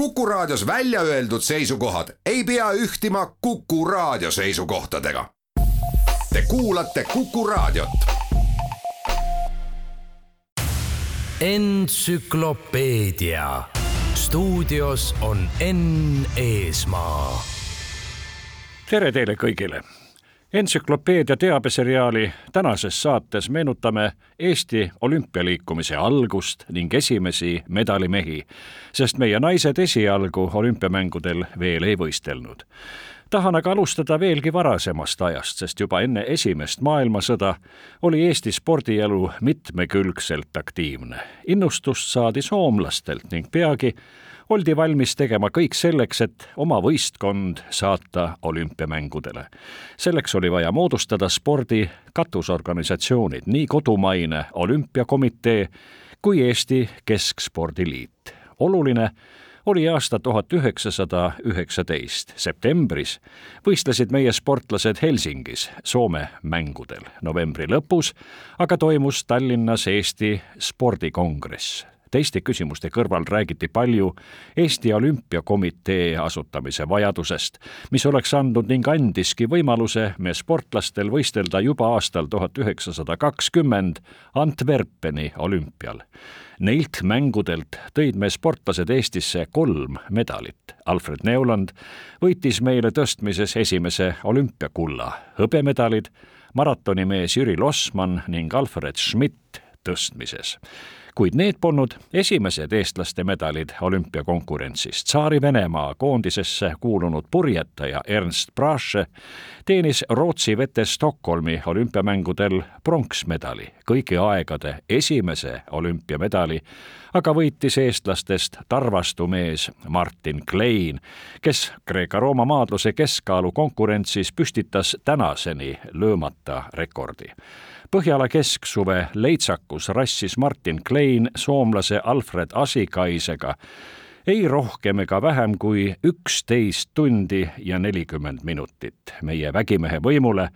Kuku Raadios välja öeldud seisukohad ei pea ühtima Kuku Raadio seisukohtadega. Te kuulate Kuku Raadiot. entsüklopeedia stuudios on Enn Eesmaa. tere teile kõigile entsüklopeedia teabeseriaali tänases saates meenutame Eesti olümpialiikumise algust ning esimesi medalimehi, sest meie naised esialgu olümpiamängudel veel ei võistelnud. tahan aga alustada veelgi varasemast ajast, sest juba enne esimest maailmasõda oli Eesti spordielu mitmekülgselt aktiivne. innustust saadi soomlastelt ning peagi oldi valmis tegema kõik selleks, et oma võistkond saata olümpiamängudele. selleks oli vaja moodustada spordi katusorganisatsioonid, nii kodumaine olümpiakomitee kui Eesti Keskspordiliit. oluline oli aasta tuhat üheksasada üheksateist. septembris võistlesid meie sportlased Helsingis Soome mängudel. novembri lõpus aga toimus Tallinnas Eesti spordikongress teiste küsimuste kõrval räägiti palju Eesti Olümpiakomitee asutamise vajadusest, mis oleks andnud ning andiski võimaluse me sportlastel võistelda juba aastal tuhat üheksasada kakskümmend Antwerpeni olümpial. Neilt mängudelt tõid me sportlased Eestisse kolm medalit. Alfred Neuland võitis meile tõstmises esimese olümpiakulla, hõbemedalid maratonimees Jüri Lossmann ning Alfred Schmidt tõstmises kuid need polnud esimesed eestlaste medalid olümpiakonkurentsis. Tsaari-Venemaa koondisesse kuulunud purjetaja Ernst Brasche teenis Rootsi vetes Stockholmi olümpiamängudel pronksmedali, kõigi aegade esimese olümpiamedali, aga võitis eestlastest tarvastu mees Martin Klein, kes Kreeka-Rooma maadluse keskkaalu konkurentsis püstitas tänaseni löömata rekordi Põhjala kesksuve leitsakus rassis Martin Klein soomlase Alfred Asikaisega ei rohkem ega vähem kui üksteist tundi ja nelikümmend minutit. meie vägimehe võimule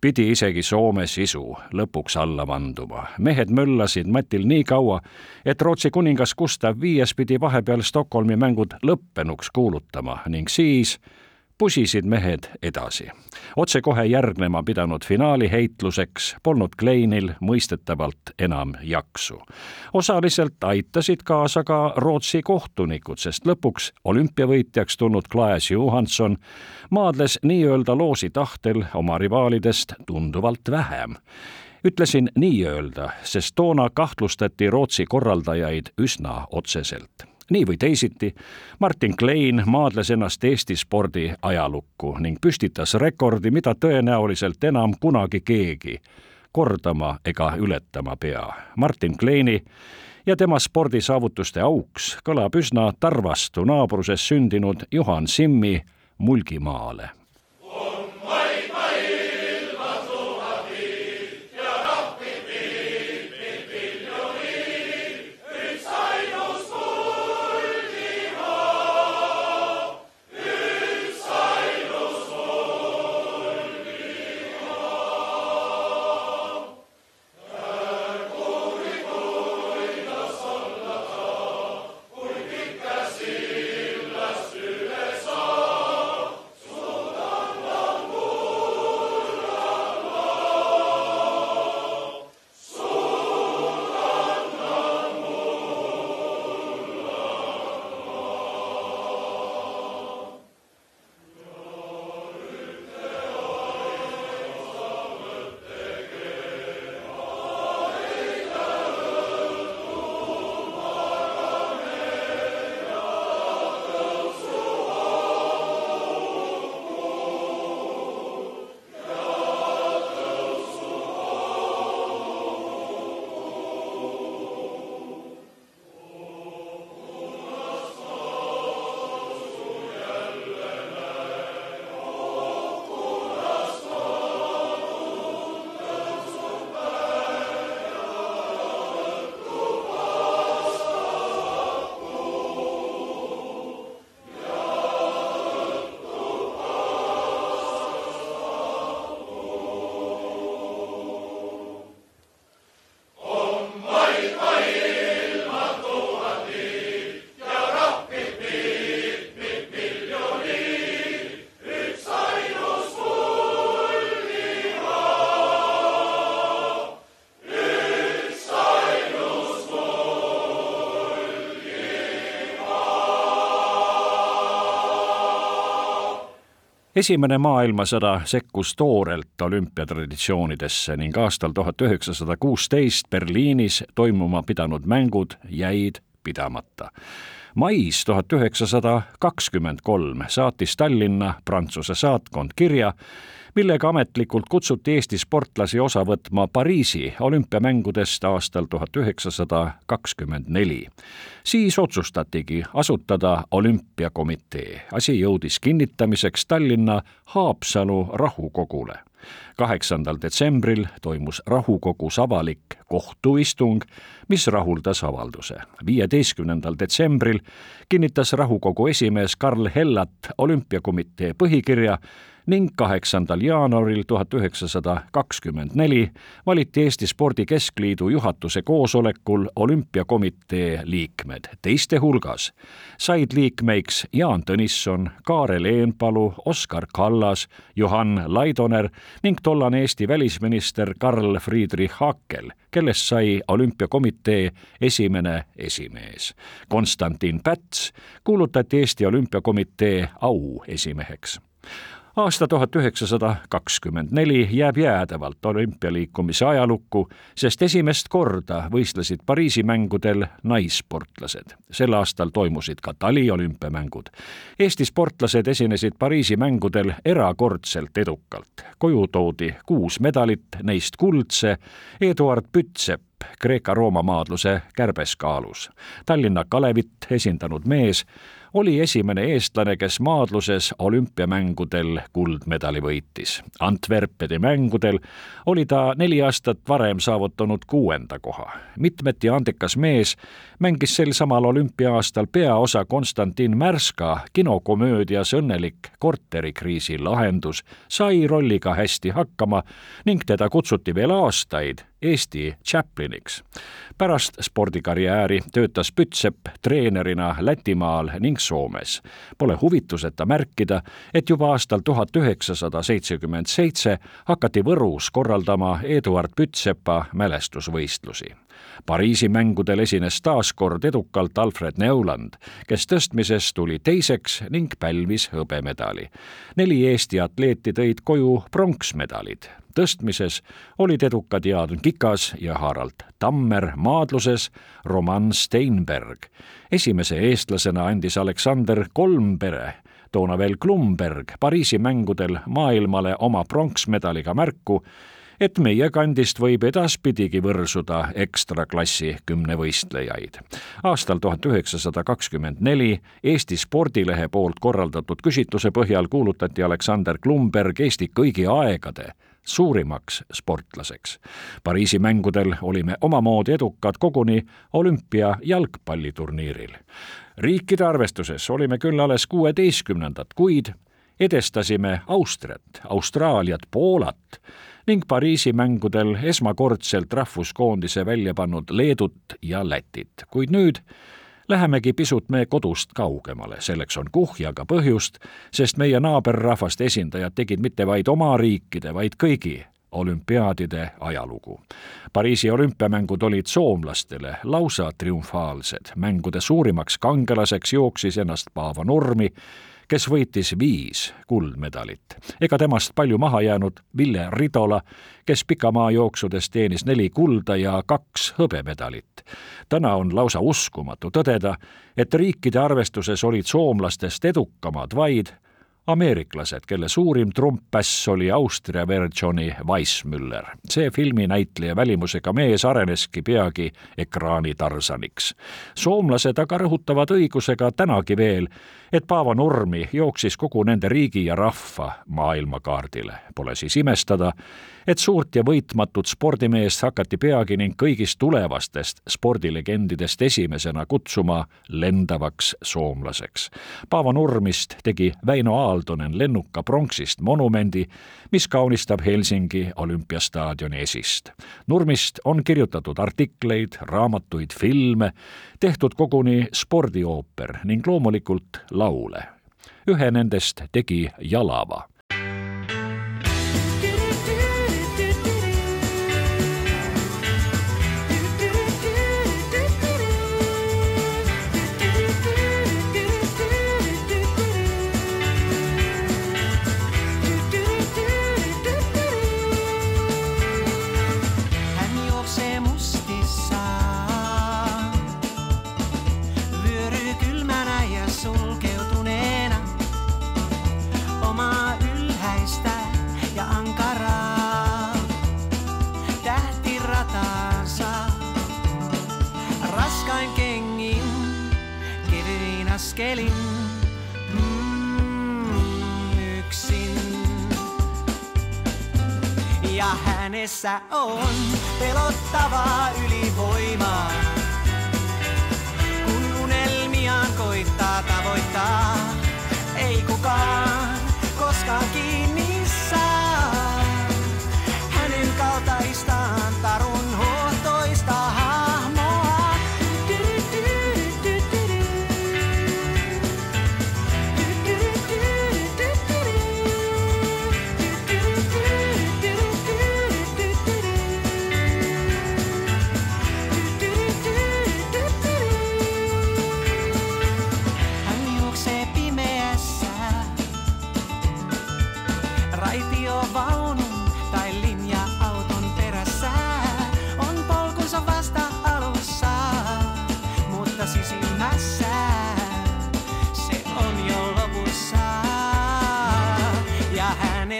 pidi isegi Soome sisu lõpuks alla vanduma. mehed möllasid matil nii kaua, et Rootsi kuningas Gustav Viies pidi vahepeal Stockholmi mängud lõppenuks kuulutama ning siis pusisid mehed edasi. otsekohe järgnema pidanud finaali heitluseks polnud Kleinil mõistetavalt enam jaksu. osaliselt aitasid kaasa ka Rootsi kohtunikud, sest lõpuks olümpiavõitjaks tulnud Klaas Johanson maadles nii-öelda loosi tahtel oma rivaalidest tunduvalt vähem ütlesin nii-öelda, sest toona kahtlustati Rootsi korraldajaid üsna otseselt nii või teisiti, Martin Klein maadles ennast Eesti spordi ajalukku ning püstitas rekordi, mida tõenäoliselt enam kunagi keegi kordama ega ületama pea. Martin Kleini ja tema spordisaavutuste auks kõlab üsna Tarvastu naabruses sündinud Juhan Simmi Mulgimaale esimene maailmasõda sekkus toorelt olümpiatraditsioonidesse ning aastal tuhat üheksasada kuusteist Berliinis toimuma pidanud mängud jäid pidamata. Mais tuhat üheksasada kakskümmend kolm saatis Tallinna Prantsuse saatkond kirja, millega ametlikult kutsuti Eesti sportlasi osa võtma Pariisi olümpiamängudest aastal tuhat üheksasada kakskümmend neli. siis otsustatigi asutada olümpiakomitee. asi jõudis kinnitamiseks Tallinna Haapsalu rahukogule kaheksandal detsembril toimus rahukogus avalik kohtuistung, mis rahuldas avalduse. viieteistkümnendal detsembril kinnitas rahukogu esimees Karl Hellat olümpiakomitee põhikirja ning kaheksandal jaanuaril tuhat üheksasada kakskümmend neli valiti Eesti Spordi Keskliidu juhatuse koosolekul olümpiakomitee liikmed. teiste hulgas said liikmeiks Jaan Tõnisson, Kaarel Eenpalu, Oskar Kallas, Johann Laidoner ning tollane Eesti välisminister Karl Friedrich Hakel, kellest sai olümpiakomitee esimene esimees. Konstantin Päts kuulutati Eesti Olümpiakomitee auesimeheks aasta tuhat üheksasada kakskümmend neli jääb jäädavalt olümpialiikumise ajalukku, sest esimest korda võistlesid Pariisi mängudel naissportlased. sel aastal toimusid ka taliolümpiamängud. Eesti sportlased esinesid Pariisi mängudel erakordselt edukalt. koju toodi kuus medalit, neist kuldse, Eduard Pütsepp Kreeka-Rooma maadluse kärbeskaalus. Tallinna Kalevit esindanud mees oli esimene eestlane, kes maadluses olümpiamängudel kuldmedali võitis. Antwerpedi mängudel oli ta neli aastat varem saavutanud kuuenda koha. mitmeti andekas mees mängis sel samal olümpiaastal peaosa Konstantin Märska kinokomöödias Õnnelik korterikriisi lahendus, sai rolliga hästi hakkama ning teda kutsuti veel aastaid Eesti Chapliniks. pärast spordikarjääri töötas Pütsepp treenerina Lätimaal ning Soomes. Pole huvituseta märkida, et juba aastal tuhat üheksasada seitsekümmend seitse hakati Võrus korraldama Eduard Pütsepa mälestusvõistlusi. Pariisi mängudel esines taas kord edukalt Alfred Neuland, kes tõstmises tuli teiseks ning pälvis hõbemedali. neli Eesti atleeti tõid koju pronksmedalid, tõstmises olid edukad Jaan Kikas ja Harald Tammer, maadluses Roman Steinberg. esimese eestlasena andis Aleksander Kolmpere toona veel Klumberg Pariisi mängudel maailmale oma pronksmedaliga märku, et meie kandist võib edaspidigi võrsuda ekstraklassi kümnevõistlejaid. aastal tuhat üheksasada kakskümmend neli Eesti Spordilehe poolt korraldatud küsitluse põhjal kuulutati Aleksander Klumberg Eesti kõigi aegade suurimaks sportlaseks. Pariisi mängudel olime omamoodi edukad koguni olümpia jalgpalliturniiril. riikide arvestuses olime küll alles kuueteistkümnendad, kuid edestasime Austriat, Austraaliat, Poolat ning Pariisi mängudel esmakordselt rahvuskoondise välja pannud Leedut ja Lätit, kuid nüüd lähemegi pisut meie kodust kaugemale, selleks on kuhjaga põhjust, sest meie naaberrahvaste esindajad tegid mitte vaid oma riikide, vaid kõigi olümpiaadide ajalugu. Pariisi olümpiamängud olid soomlastele lausa triumfaalsed. mängude suurimaks kangelaseks jooksis ennast Paavo Nurmi, kes võitis viis kuldmedalit. ega temast palju maha jäänud Ville Ridola, kes pikamaa-jooksudes teenis neli kulda ja kaks hõbemedalit. täna on lausa uskumatu tõdeda, et riikide arvestuses olid soomlastest edukamad vaid ameeriklased, kelle suurim trumppäss oli Austria versiooni Weissmüller. see filminäitleja välimusega mees areneski peagi ekraanitarsaniks. soomlased aga rõhutavad õigusega tänagi veel, et Paavo Nurmi jooksis kogu nende riigi ja rahva maailmakaardile. Pole siis imestada, et suurt ja võitmatut spordimeest hakati peagi ning kõigist tulevastest spordilegendidest esimesena kutsuma lendavaks soomlaseks. Paavo Nurmist tegi Väino Aaldonen lennuka pronksist monumendi, mis kaunistab Helsingi olümpiastaadioni esist. Nurmist on kirjutatud artikleid, raamatuid, filme, tehtud koguni spordiooper ning loomulikult laule. ühe nendest tegi Jalava hänessä on pelottavaa ylivoimaa. Kun unelmiaan koittaa tavoittaa, ei kukaan koskaan kiinni saa. Hänen kaltaistaan tarun hohtoista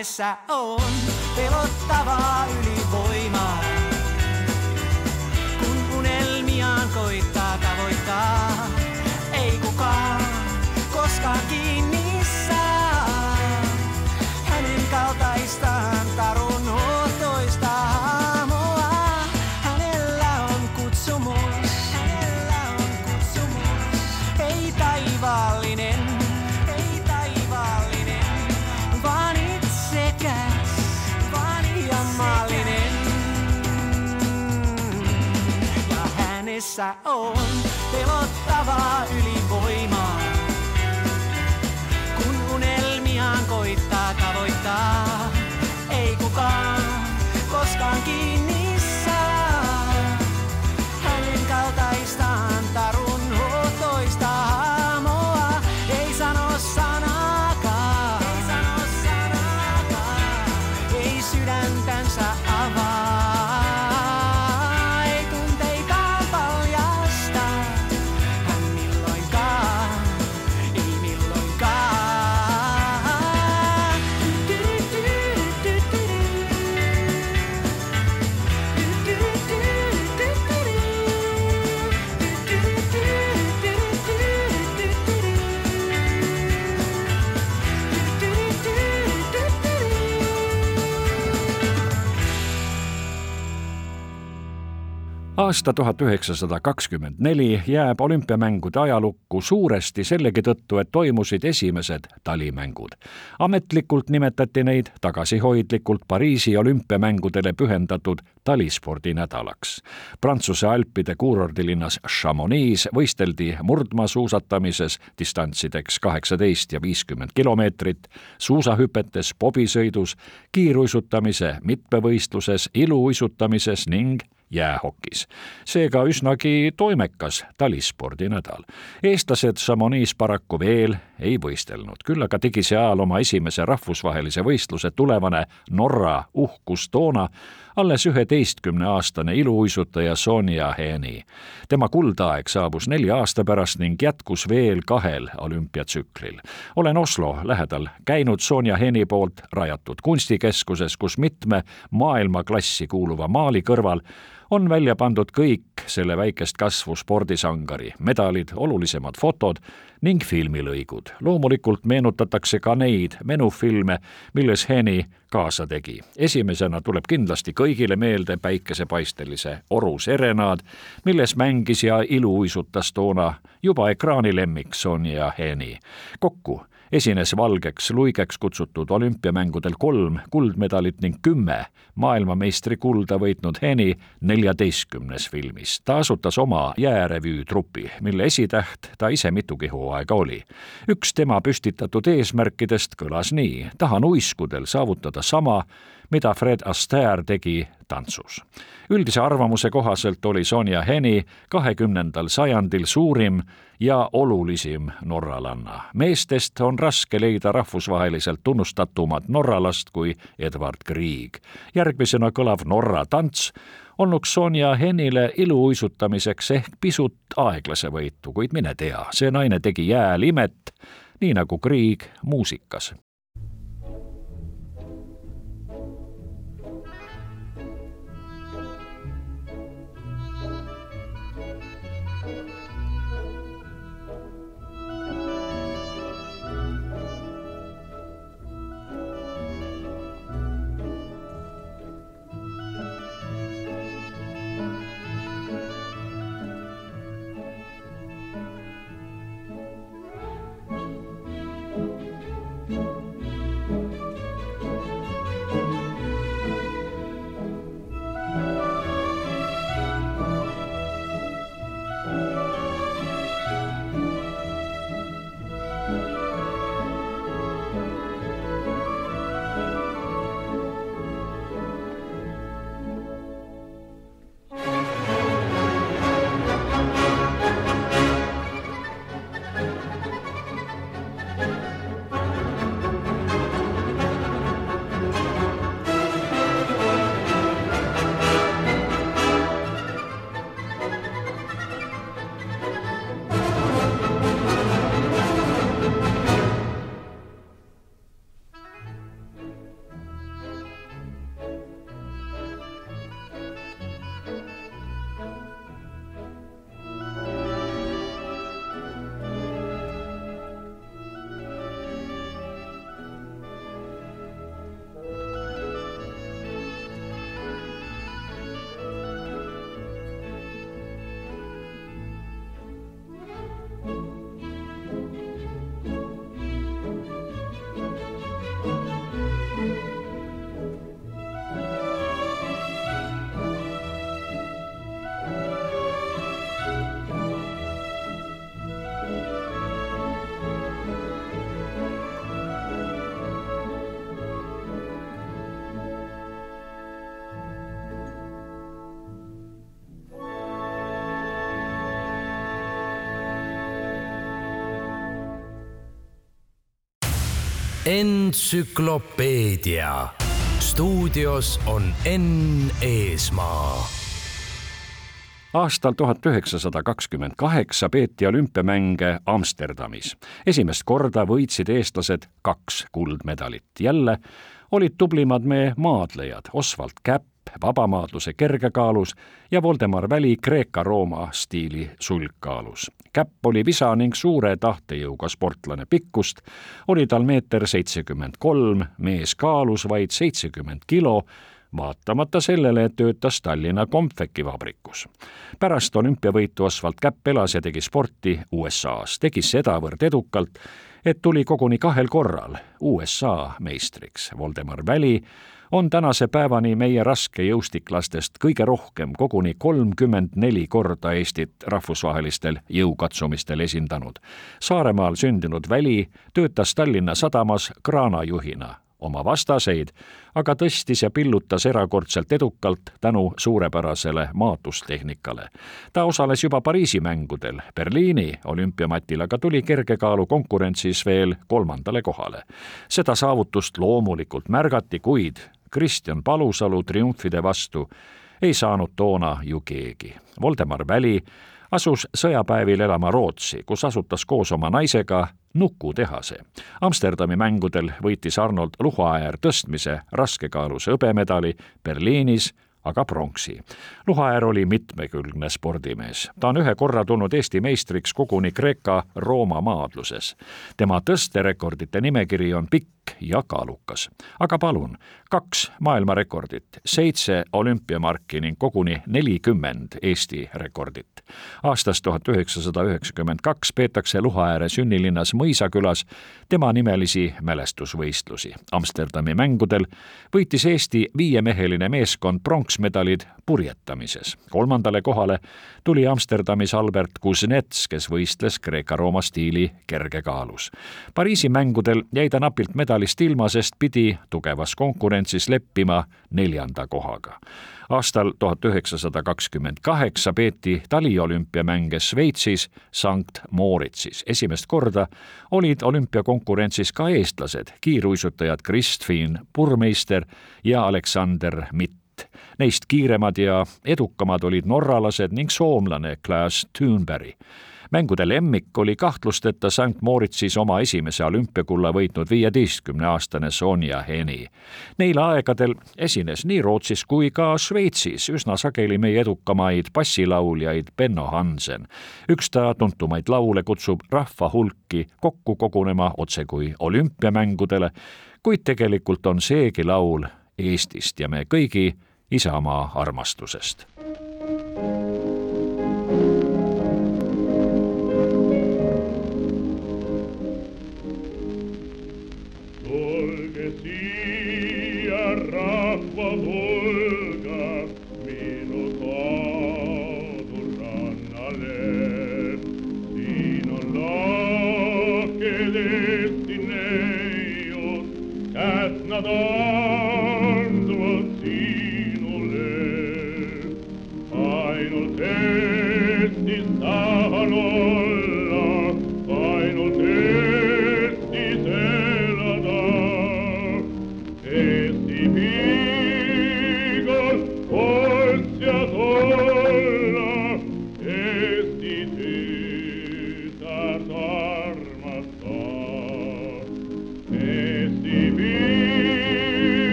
hänessä on pelottavaa ylivoimaa kun unelmiaan koittaa tavoittaa, ei kukaan koskaan kiinni saa. Hänen kaltaistaan tarun on pelottavaa ylivoimaa. Kun unelmiaan koittaa tavoittaa, ei kukaan koskaan kiinni aasta tuhat üheksasada kakskümmend jääb olümpiamängude ajalukku suuresti sellegi tõttu, et toimusid esimesed talimängud. ametlikult nimetati neid tagasihoidlikult Pariisi olümpiamängudele pühendatud talispordinädalaks. Prantsuse Alpide kuurordilinnas Chamonix võisteldi murdmaasuusatamises distantsideks kaheksateist ja viiskümmend kilomeetrit, suusahüpetes, pobisõidus, kiiruisutamise mitmevõistluses, iluuisutamises ning jäähokis. seega üsnagi toimekas talispordinädal. eestlased Chamonix paraku veel ei võistelnud, küll aga tegi seal oma esimese rahvusvahelise võistluse tulevane Norra uhkus toona alles üheteistkümneaastane iluuisutaja Sonja Heni. tema kuldaeg saabus nelja aasta pärast ning jätkus veel kahel olümpiatsüklil. olen Oslo lähedal käinud Sonja Heni poolt rajatud kunstikeskuses, kus mitme maailmaklassi kuuluva maali kõrval on välja pandud kõik selle väikest kasvu spordisangari, medalid, olulisemad fotod ning filmilõigud. loomulikult meenutatakse ka neid menufilme, milles Heni kaasa tegi. esimesena tuleb kindlasti kõigile meelde päikesepaistelise Oru serenaad, milles mängis ja iluuisutas toona juba ekraanilemmik Sonja Heni. kokku esines valgeks luigeks kutsutud olümpiamängudel kolm kuldmedalit ning kümme maailmameistri kulda võitnud Heni neljateistkümnes filmis. ta asutas oma jäärevüü trupi, mille esitäht ta ise mitugi hooaega oli. üks tema püstitatud eesmärkidest kõlas nii, tahan uiskudel saavutada sama, mida Fred Astaire tegi tantsus. üldise arvamuse kohaselt oli Sonja Heni kahekümnendal sajandil suurim ja olulisim norralanna. meestest on raske leida rahvusvaheliselt tunnustatumat norralast kui Edward Grieg. järgmisena kõlav Norra tants olnuks Sonja Henile iluuisutamiseks ehk pisut aeglase võitu, kuid mine tea, see naine tegi jääl imet, nii nagu Grieg muusikas. Entsüklopeedia. stuudios on Enn Eesmaa aastal tuhat üheksasada kakskümmend kaheksa peeti olümpiamänge Amsterdamis. esimest korda võitsid eestlased kaks kuldmedalit. jälle olid tublimad meie maadlejad Oswald Käpp vabamaadluse kergekaalus ja Voldemar Väli Kreeka-Rooma stiili sulgkaalus. Käpp oli visa ning suure tahtejõuga sportlane pikkust, oli tal meeter seitsekümmend kolm, mees kaalus vaid seitsekümmend kilo vaatamata sellele, et töötas Tallinna Comfeki vabrikus. pärast olümpiavõitu Oswald Käpp elas ja tegi sporti USA-s, tegi sedavõrd edukalt, et tuli koguni kahel korral USA meistriks. Voldemar Väli on tänase päevani meie raskejõustiklastest kõige rohkem, koguni kolmkümmend neli korda Eestit rahvusvahelistel jõukatsumistel esindanud. Saaremaal sündinud Väli töötas Tallinna sadamas kraanajuhina oma vastaseid, aga tõstis ja pillutas erakordselt edukalt tänu suurepärasele maatustehnikale. ta osales juba Pariisi mängudel, Berliini olümpiamatil aga tuli kergekaalu konkurentsis veel kolmandale kohale. seda saavutust loomulikult märgati, kuid Kristjan Palusalu triumfide vastu ei saanud toona ju keegi. Voldemar Väli asus sõjapäevil elama Rootsi, kus asutas koos oma naisega nukutehase. Amsterdami mängudel võitis Arnold Luhaäär tõstmise raskekaalus hõbemedali, Berliinis aga pronksi. Luhaäär oli mitmekülgne spordimees. ta on ühe korra tulnud Eesti meistriks koguni Kreeka-Rooma maadluses. tema tõsterekordite nimekiri on pikk ja kaalukas. aga palun, kaks maailmarekordit, seitse olümpiamarki ning koguni nelikümmend Eesti rekordit. aastast tuhat üheksasada üheksakümmend kaks peetakse Luhaääre sünnilinnas Mõisakülas temanimelisi mälestusvõistlusi. Amsterdami mängudel võitis Eesti viiemeheline meeskond pronksmedalid purjetamises. kolmandale kohale tuli Amsterdamis Albert Kuznets, kes võistles Kreeka-Rooma stiili kergekaalus. Pariisi mängudel jäi ta napilt medalist ilma, sest pidi tugevas konkurentsis leppima neljanda kohaga aastal tuhat üheksasada kakskümmend kaheksa peeti taliolümpiamänge Šveitsis Sankt Moritzis. esimest korda olid olümpiakonkurentsis ka eestlased, kiiruisutajad Kristfin Purmeister ja Aleksander Mitt. Neist kiiremad ja edukamad olid norralased ning soomlane Klaas Thunberg mängude lemmik oli kahtlusteta St Moritzis oma esimese olümpiakulla võitnud viieteistkümneaastane Sonja Heni. Neil aegadel esines nii Rootsis kui ka Šveitsis üsna sageli meie edukamaid bassilauljaid Benno Hansen. üks ta tuntumaid laule kutsub rahva hulki kokku kogunema otsekui olümpiamängudele, kuid tegelikult on seegi laul Eestist ja me kõigi isamaa armastusest.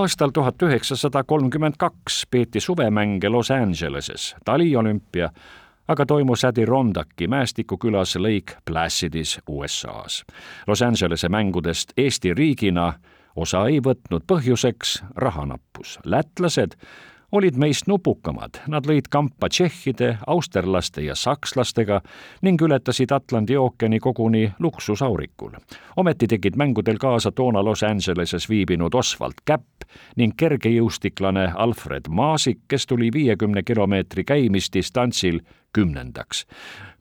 Aastal tuhat üheksasada kolmkümmend kaks peeti suvemänge Los Angeleses, taliolümpia aga toimus Adirondaki mäestikukülas Lake Placidis USA-s. Los Angelese mängudest Eesti riigina osa ei võtnud põhjuseks rahanappus. lätlased olid meist nupukamad, nad lõid kampa tšehhide, austerlaste ja sakslastega ning ületasid Atlandi ookeani koguni luksusaurikul. ometi tegid mängudel kaasa toona Los Angeleses viibinud Oswald Käpp ning kergejõustiklane Alfred Maasik, kes tuli viiekümne kilomeetri käimisdistantsil kümnendaks.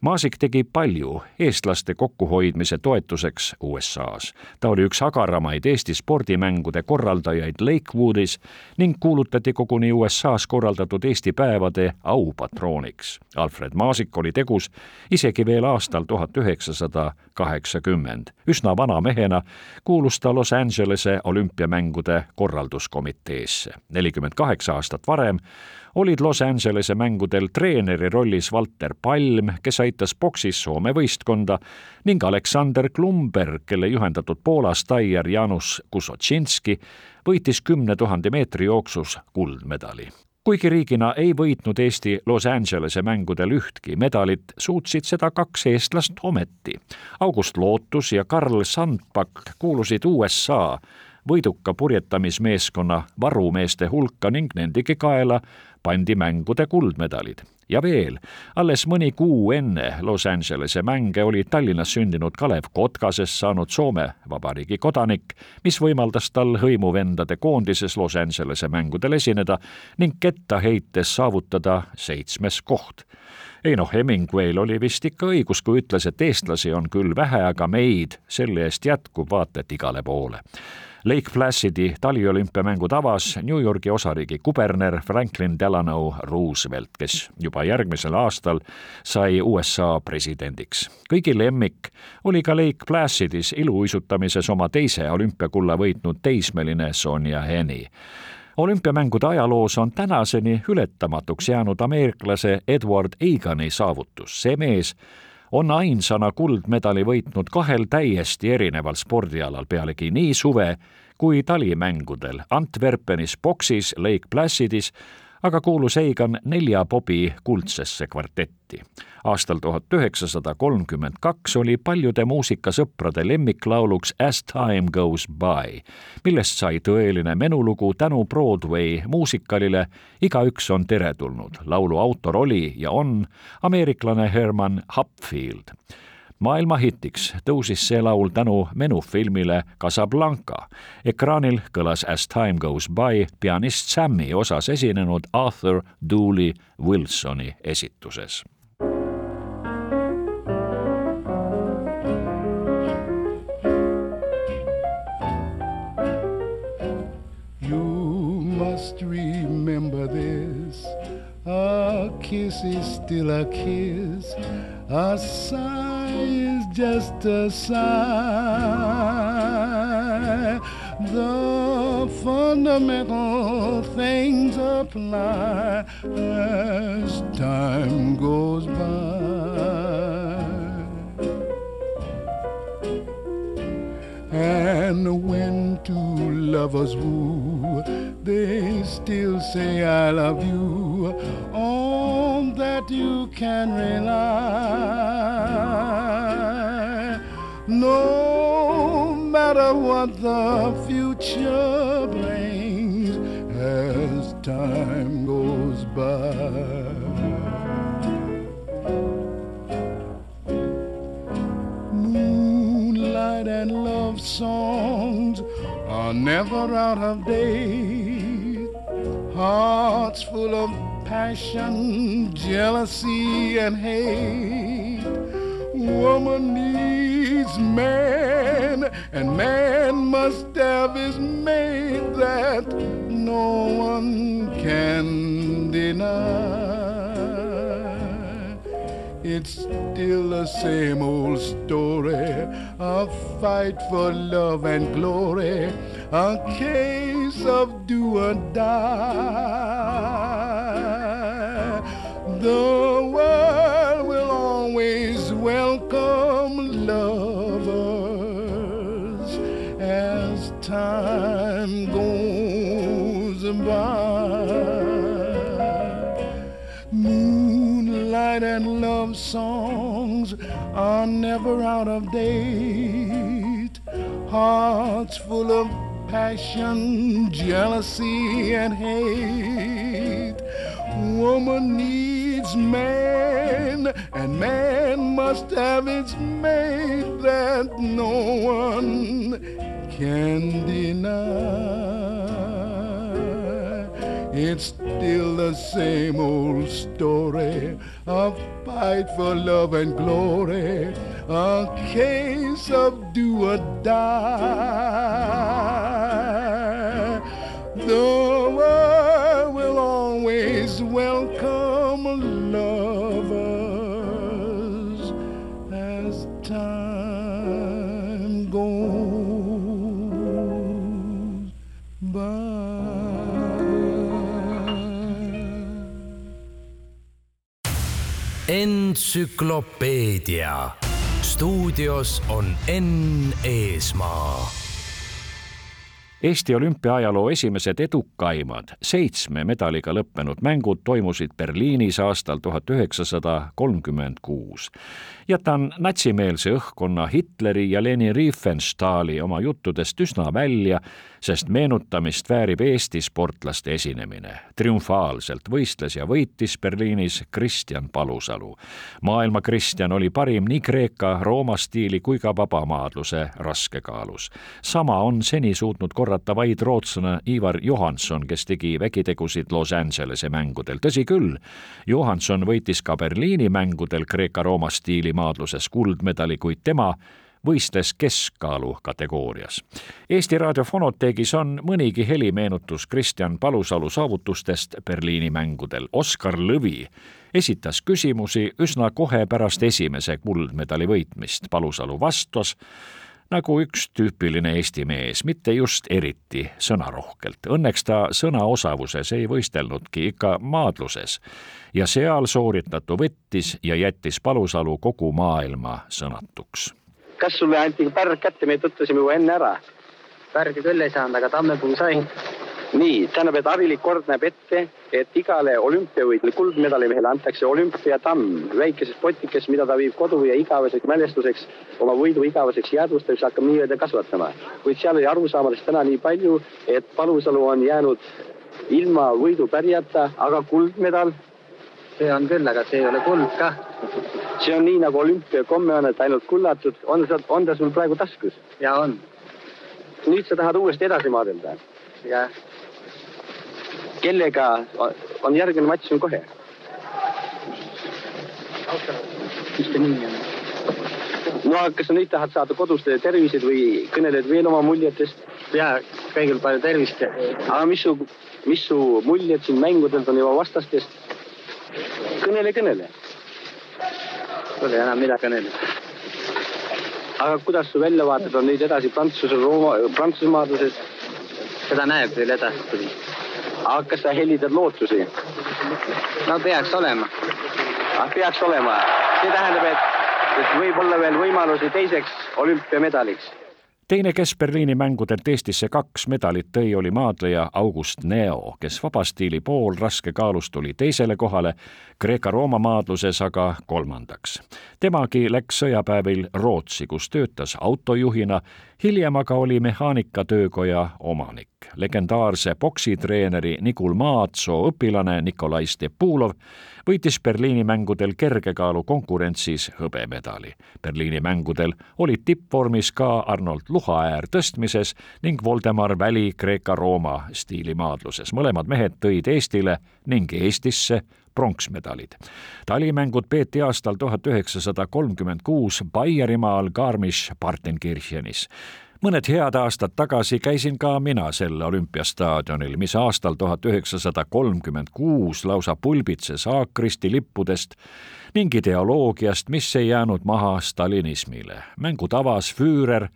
Maasik tegi palju eestlaste kokkuhoidmise toetuseks USA-s. ta oli üks agaramaid Eesti spordimängude korraldajaid Lakewoodis ning kuulutati koguni USA-s korraldatud Eesti päevade aupatrooniks. Alfred Maasik oli tegus isegi veel aastal tuhat üheksasada kaheksakümmend. üsna vana mehena kuulus ta Los Angelese olümpiamängude korralduskomiteesse. nelikümmend kaheksa aastat varem olid Los Angelese mängudel treeneri rollis Valter Palm, kes aitas boksis Soome võistkonda, ning Aleksander Klumberg, kelle juhendatud Poola staier Janus Kusotšinski võitis kümne tuhande meetri jooksus kuldmedali kuigi riigina ei võitnud Eesti Los Angelese mängudel ühtki medalit, suutsid seda kaks eestlast ometi. August Lootus ja Karl Sandbak kuulusid USA võiduka purjetamismeeskonna varumeeste hulka ning nendegi kaela pandi mängude kuldmedalid. ja veel, alles mõni kuu enne Los Angelese mänge oli Tallinnas sündinud Kalev Kotkasest saanud Soome Vabariigi kodanik, mis võimaldas tal hõimuvendade koondises Los Angelese mängudel esineda ning ketta heites saavutada seitsmes koht Eino Hemingwayl oli vist ikka õigus, kui ütles, et eestlasi on küll vähe, aga meid selle eest jätkub vaata et igale poole. Lake Placidi taliolümpiamängud avas New Yorgi osariigi kuberner Franklin Delano Roosevelt, kes juba järgmisel aastal sai USA presidendiks. kõigi lemmik oli ka Lake Placidis iluuisutamises oma teise olümpiakulla võitnud teismeline Sonja Heni olümpiamängude ajaloos on tänaseni ületamatuks jäänud ameeriklase Edward Eigani saavutus. see mees on ainsana kuldmedali võitnud kahel täiesti erineval spordialal, pealegi nii suve kui talimängudel. Antwerpenis boksis, Lake Placidis aga kuulus Eigan nelja pobi kuldsesse kvartetti. aastal tuhat üheksasada kolmkümmend kaks oli paljude muusikasõprade lemmiklauluks As time goes by, millest sai tõeline menulugu tänu Broadway muusikalile Igaüks on teretulnud. laulu autor oli ja on ameeriklane Herman Hupfield maailmahitiks tõusis see laul tänu menufilmile Casablanca. ekraanil kõlas As time goes by pianist Sammy osas esinenud Arthur Dooley Wilsoni esituses. Must remember this. A kiss is still a kiss. A sigh is just a sigh. The fundamental things apply as time goes by. And when two lovers woo, they still say I love you. On that you can rely. No matter what the future brings as time goes by. And love songs are never out of date. Hearts full of passion, jealousy, and hate. Woman needs man, and man must have his mate that no one can deny. It's still the same old story a fight for love and glory, a case of do or die. The world will always welcome lovers as time goes by. And love songs are never out of date. Hearts full of passion, jealousy, and hate. Woman needs man, and man must have its mate that no one can deny. It's still the same old story a fight for love and glory, a case of do or die. Entsüklopeedia. Stuudios on Enn Eesmaa. Eesti olümpiaajaloo esimesed edukaimad. Seitsme medaliga lõppenud mängud toimusid Berliinis aastal tuhat üheksasada kolmkümmend kuus. Jätan natsimeelse õhkkonna Hitleri ja Leni Riefenstahli oma juttudest üsna välja, sest meenutamist väärib Eesti sportlaste esinemine. triumfaalselt võistles ja võitis Berliinis Kristjan Palusalu. maailma Kristjan oli parim nii Kreeka, Rooma stiili kui ka vabamaadluse raskekaalus. sama on seni suutnud korrata vaid rootslane Ivar Johanson, kes tegi vägitegusid Los Angelese mängudel. tõsi küll, Johanson võitis ka Berliini mängudel Kreeka-Rooma stiili maadluses kuldmedali, kuid tema võistles keskkaalu kategoorias. Eesti Raadio Fonoteegis on mõnigi helimeenutus Kristjan Palusalu saavutustest Berliini mängudel. Oskar Lõvi esitas küsimusi üsna kohe pärast esimese kuldmedali võitmist. Palusalu vastas nagu üks tüüpiline Eesti mees, mitte just eriti sõnarohkelt. Õnneks ta sõnaosavuses ei võistelnudki, ikka maadluses. ja seal sooritatu võttis ja jättis Palusalu kogu maailma sõnatuks. kas sulle anti pärg kätte, me tutvusime ju enne ära. pärgi küll ei saanud, aga tammepuu sai nii, tähendab, et harilik kord näeb ette, et igale olümpiavõitjale kuldmedalimehele antakse olümpiatamm, väikeses potikes, mida ta viib kodu ja igaveseks mälestuseks, oma võidu igaveseks jäädvustamiseks hakkab nii-öelda kasvatama. kuid seal oli arusaamadest täna nii palju, et Palusalu on jäänud ilma võidupärjata, aga kuldmedal see on küll, aga see ei ole kuld kah. see on nii, nagu olümpiakomme on, et ainult kullatud, on see, on ta sul praegu taskus? ja on. nüüd sa tahad uuesti edasi maadelda? jah kellega on järgmine matš on kohe? mis ta nimi on? no kas sa nüüd tahad saada koduste tervised või kõneled veel oma muljetest? ja kõigil palju tervist. aga mis su, mis su muljed siin mängudelt on juba vastastest? kõnele, kõnele. Pole enam midagi kõneleda. aga kuidas su väljavaated on nüüd edasi Prantsuse, Rooma, Prantsuse maadluses? seda näeb veel edaspidi aga kas sa helitad lootusi? no peaks olema. ah, peaks olema, see tähendab, et, et võib olla veel võimalusi teiseks olümpiamedaliks teine, kes Berliini mängudelt Eestisse kaks medalit tõi, oli maadleja August Neo, kes vabastiili poolraskekaalus tuli teisele kohale, Kreeka-Rooma maadluses aga kolmandaks. temagi läks sõjapäevil Rootsi, kus töötas autojuhina, hiljem aga oli mehaanikatöökoja omanik. legendaarse poksitreeneri Nikul Maatsoo õpilane Nikolai Stepulov võitis Berliini mängudel kergekaalu konkurentsis hõbemedali. Berliini mängudel olid tippvormis ka Arnold Luhaäär tõstmises ning Voldemar Väli Kreeka-Rooma stiilimaadluses. mõlemad mehed tõid Eestile ning Eestisse pronksmedalid. talimängud peeti aastal tuhat üheksasada kolmkümmend kuus Baierimaal Garmisch-Partenkirchenis mõned head aastad tagasi käisin ka mina sel olümpiastaadionil, mis aastal tuhat üheksasada kolmkümmend kuus lausa pulbitses haakristi lippudest ning ideoloogiast, mis ei jäänud maha stalinismile. mängu tavas Füürer,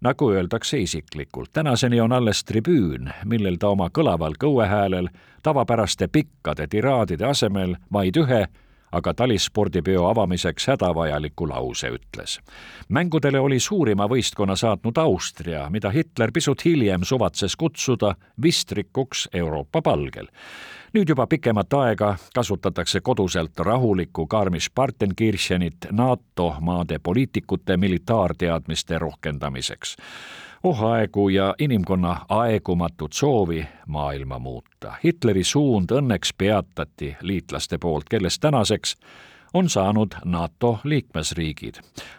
nagu öeldakse isiklikult. tänaseni on alles tribüün, millel ta oma kõlaval kõuehäälel tavapäraste pikkade tiraadide asemel vaid ühe aga talisspordipeo avamiseks hädavajaliku lause ütles. mängudele oli suurima võistkonna saatnud Austria, mida Hitler pisut hiljem suvatses kutsuda vistrikuks Euroopa palgel nüüd juba pikemat aega kasutatakse koduselt rahulikku Garmisch-Partenkirchenit NATO maade poliitikute militaarteadmiste rohkendamiseks ohaegu ja inimkonna aegumatut soovi maailma muuta. Hitleri suund õnneks peatati liitlaste poolt, kellest tänaseks on saanud NATO liikmesriigid.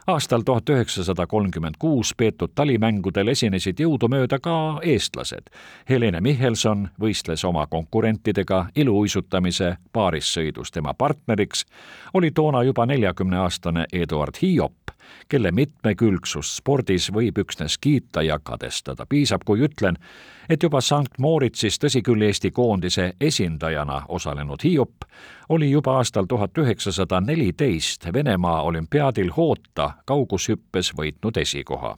aastal tuhat üheksasada kolmkümmend kuus peetud talimängudel esinesid jõudumööda ka eestlased. Helene Michelson võistles oma konkurentidega iluuisutamise paarissõidus, tema partneriks oli toona juba neljakümneaastane Eduard Hiop, kelle mitmekülgsust spordis võib üksnes kiita ja kadestada. piisab, kui ütlen, et juba St Moritzis, tõsi küll, Eesti koondise esindajana osalenud Hiop oli juba aastal tuhat üheksasada neliteist Venemaa olümpiaadil Hoota kaugushüppes võitnud esikoha.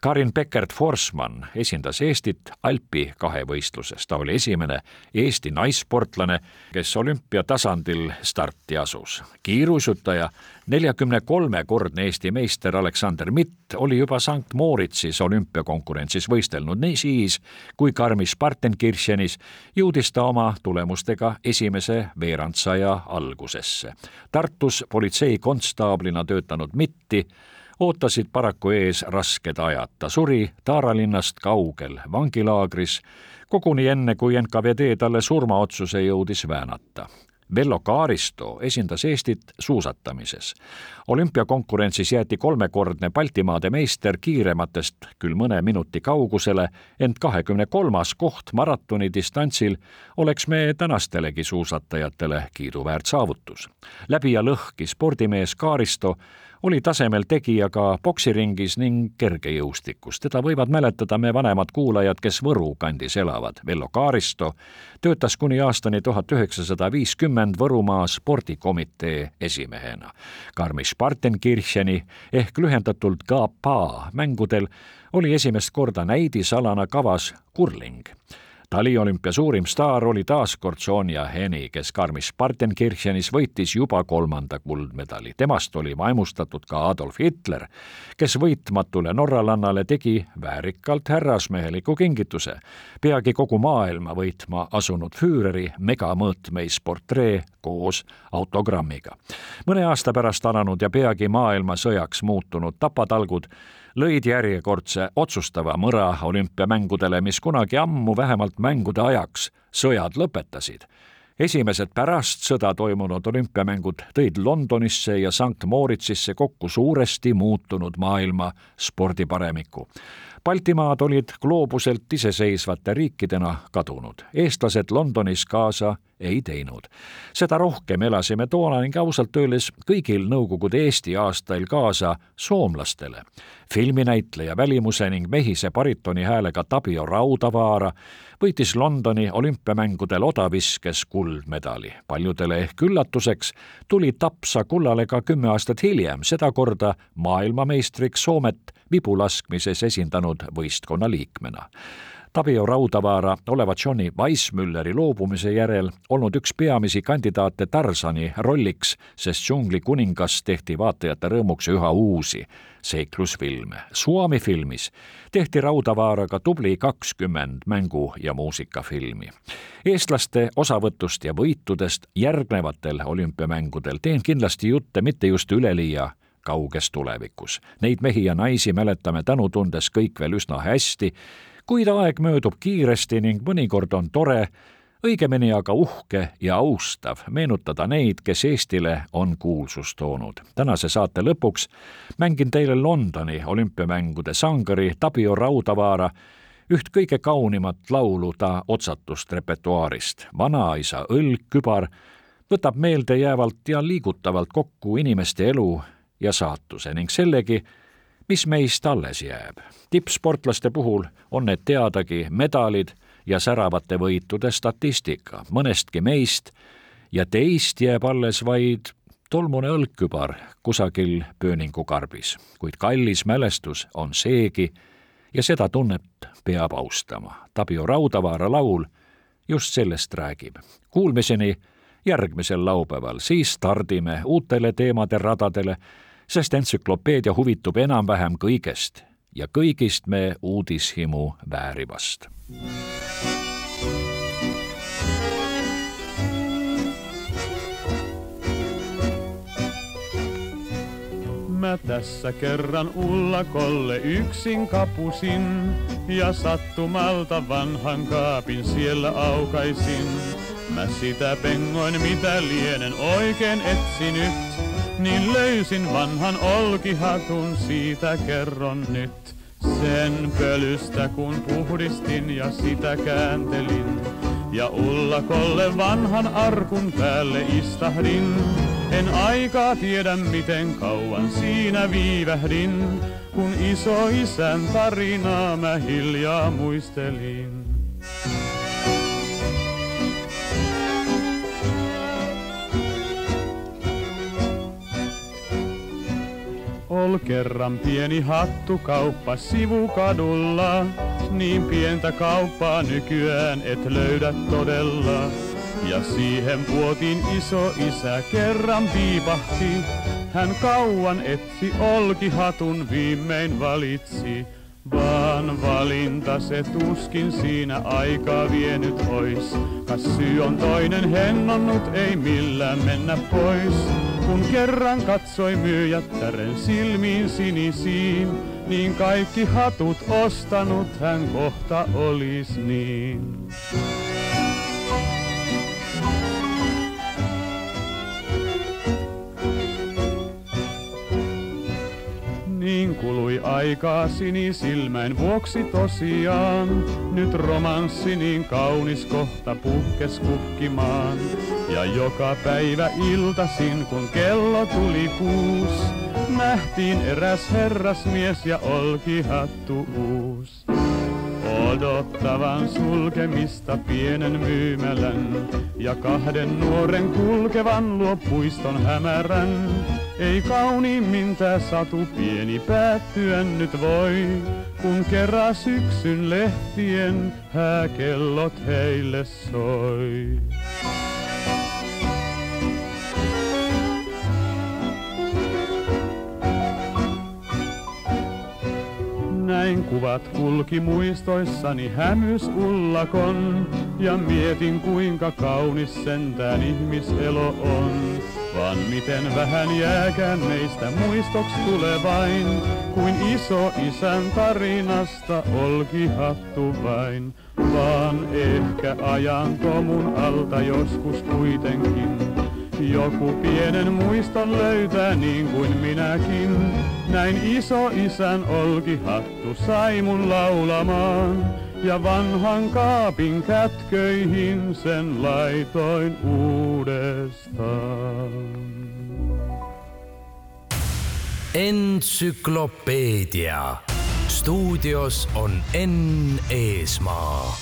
Karin Beckert-Forsman esindas Eestit Alpi kahevõistluses, ta oli esimene Eesti naissportlane, kes olümpiatasandil starti asus. kiiruisutaja neljakümne kolmekordne Eesti meister Aleksander Mitt oli juba St Moritzis olümpiakonkurentsis võistelnud nii siis, kui Garmisch-Partenkirchenis jõudis ta oma tulemustega esimese veerandsaja algusesse. Tartus politseikonstaablina töötanud Mitti ootasid paraku ees rasked ajad. ta suri Taara linnast kaugel vangilaagris, koguni enne, kui NKVD talle surmaotsuse jõudis väänata. Vello Kaaristo esindas Eestit suusatamises. olümpiakonkurentsis jäeti kolmekordne Baltimaade meister kiirematest küll mõne minuti kaugusele, ent kahekümne kolmas koht maratoni distantsil oleks meie tänastelegi suusatajatele kiiduväärt saavutus. läbi ja lõhki spordimees Kaaristo oli tasemel tegija ka poksiringis ning kergejõustikus. teda võivad mäletada me vanemad kuulajad, kes Võru kandis elavad. Vello Kaaristo töötas kuni aastani tuhat üheksasada viiskümmend Võrumaa spordikomitee esimehena. Garmisch-Partenkircheni ehk lühendatult GAPA mängudel oli esimest korda näidisalana kavas kurling taliolümpia suurim staar oli taas kord Sonja Heni, kes Garmisch-Partenkirchenis võitis juba kolmanda kuldmedali. temast oli vaimustatud ka Adolf Hitler, kes võitmatule norralannale tegi väärikalt härrasmeheliku kingituse. peagi kogu maailma võitma asunud Füüreri megamõõtmeis portree koos autogrammiga. mõne aasta pärast alanud ja peagi maailmasõjaks muutunud tapatalgud lõid järjekordse otsustava mõra olümpiamängudele, mis kunagi ammu vähemalt mängude ajaks sõjad lõpetasid. esimesed pärast sõda toimunud olümpiamängud tõid Londonisse ja St Moritzisse kokku suuresti muutunud maailma spordiparemiku. Baltimaad olid gloobuselt iseseisvate riikidena kadunud, eestlased Londonis kaasa ei teinud. seda rohkem elasime toona ning ausalt öeldes kõigil Nõukogude Eesti aastail kaasa soomlastele. filminäitleja välimuse ning mehise baritoni häälega Tabio Raudavaara võitis Londoni olümpiamängudel odaviskes kuldmedali. paljudele ehk üllatuseks tuli Tapsa kullale ka kümme aastat hiljem, sedakorda maailmameistriks Soomet vibulaskmises esindanud võistkonna liikmena Tabio Raudavaara olevat Johnny Weissmülleri loobumise järel olnud üks peamisi kandidaate Tarsani rolliks, sest Džungli kuningas tehti vaatajate rõõmuks üha uusi seiklusfilme. Suomi filmis tehti Raudavaaraga tubli kakskümmend mängu- ja muusikafilmi. eestlaste osavõtust ja võitudest järgnevatel olümpiamängudel teen kindlasti jutte mitte just üleliia kauges tulevikus. Neid mehi ja naisi mäletame tänutundes kõik veel üsna hästi kuid aeg möödub kiiresti ning mõnikord on tore, õigemini aga uhke ja austav meenutada neid, kes Eestile on kuulsust toonud. tänase saate lõpuks mängin teile Londoni olümpiamängude sangari Tabio Raudavaara üht kõige kaunimat laulu ta otsatust repertuaarist. vanaisa õlgkübar võtab meeldejäävalt ja liigutavalt kokku inimeste elu ja saatuse ning sellegi, mis meist alles jääb. tippsportlaste puhul on need teadagi medalid ja säravate võitude statistika, mõnestki meist ja teist jääb alles vaid tolmune õlgkübar kusagil pööningukarbis, kuid kallis mälestus on seegi ja seda tunnet peab austama. Tabio Raudavaara laul just sellest räägib. Kuulmiseni järgmisel laupäeval, siis stardime uutele teemade radadele, sest entsüklopeedia huvitub enam-vähem kõigest ja kõigist me uudishimu väärivast. Mä tässä kerran ullakolle yksin kapusin ja sattumalta vanhan kaapin siellä aukaisin. Mä sitä pengoin mitä lienen oikein etsinyt, niin löysin vanhan olkihatun siitä kerron nyt. Sen pölystä kun puhdistin ja sitä kääntelin, ja ullakolle vanhan arkun päälle istahdin. En aikaa tiedä miten kauan siinä viivähdin, kun iso isän tarinaa mä hiljaa muistelin. Ol kerran pieni hattukauppa sivukadulla, niin pientä kauppaa nykyään et löydä todella. Ja siihen puotiin iso isä kerran piipahti, hän kauan etsi olkihatun viimein valitsi. Vaan valinta se tuskin siinä aikaa vienyt ois. Kas syy on toinen hennonnut, ei millään mennä pois. Kun kerran katsoi myyjättären silmiin sinisiin, niin kaikki hatut ostanut hän kohta olis niin. Niin kului aikaa sinisilmäin vuoksi tosiaan. Nyt romanssi niin kaunis kohta puhkes kukkimaan. Ja joka päivä iltasin kun kello tuli kuus, nähtiin eräs herrasmies ja olkihattu uus. Odottavan sulkemista pienen myymälän ja kahden nuoren kulkevan luo puiston hämärän. Ei kauniimmin tää satu pieni päättyä nyt voi, kun kerran syksyn lehtien hääkellot heille soi. Kuvat kulki muistoissani hämys ullakon, ja mietin kuinka kaunis sentään ihmiselo on. Vaan miten vähän jääkään meistä muistoks tulee vain, kuin iso isän tarinasta olkihattu vain. Vaan ehkä ajan komun alta joskus kuitenkin joku pienen muiston löytää niin kuin minäkin. Näin iso isän olkihattu sai mun laulamaan. Ja vanhan kaapin kätköihin sen laitoin uudestaan. entsüklopeedia stuudios on Enn Eesmaa